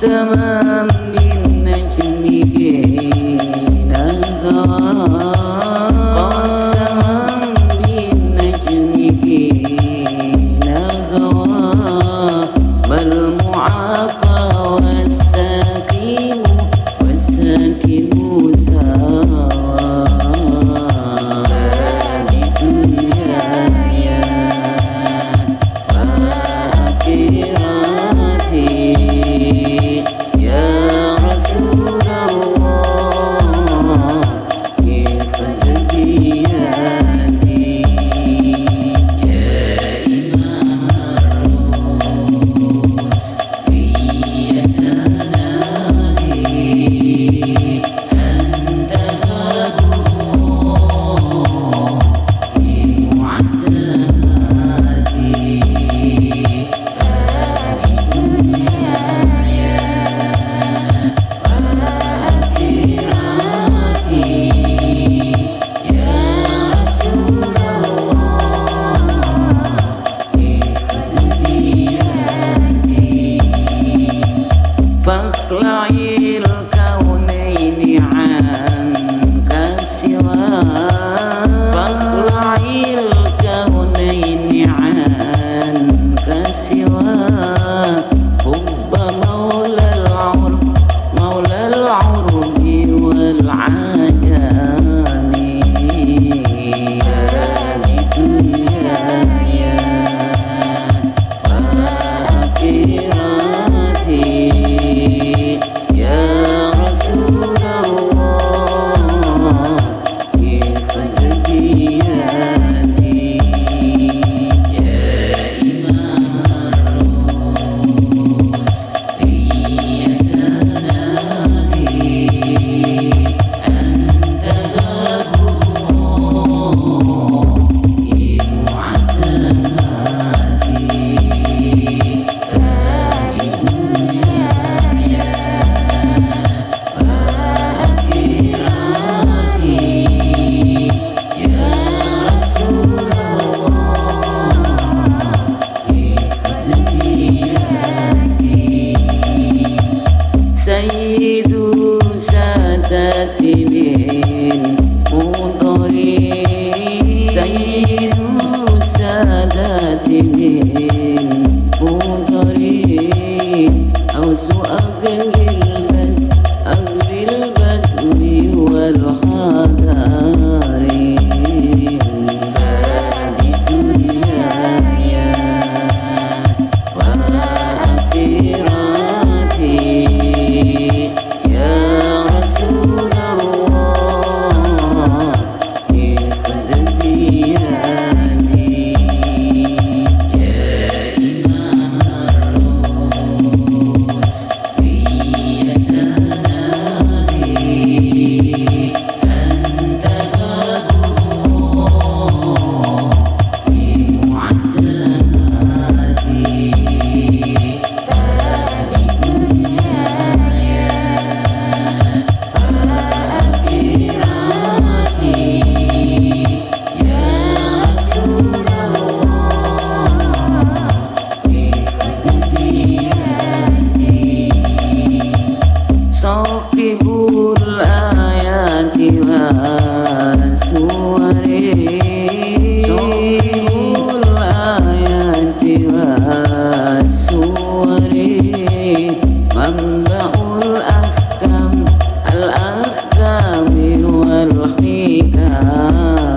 summer. سادات pika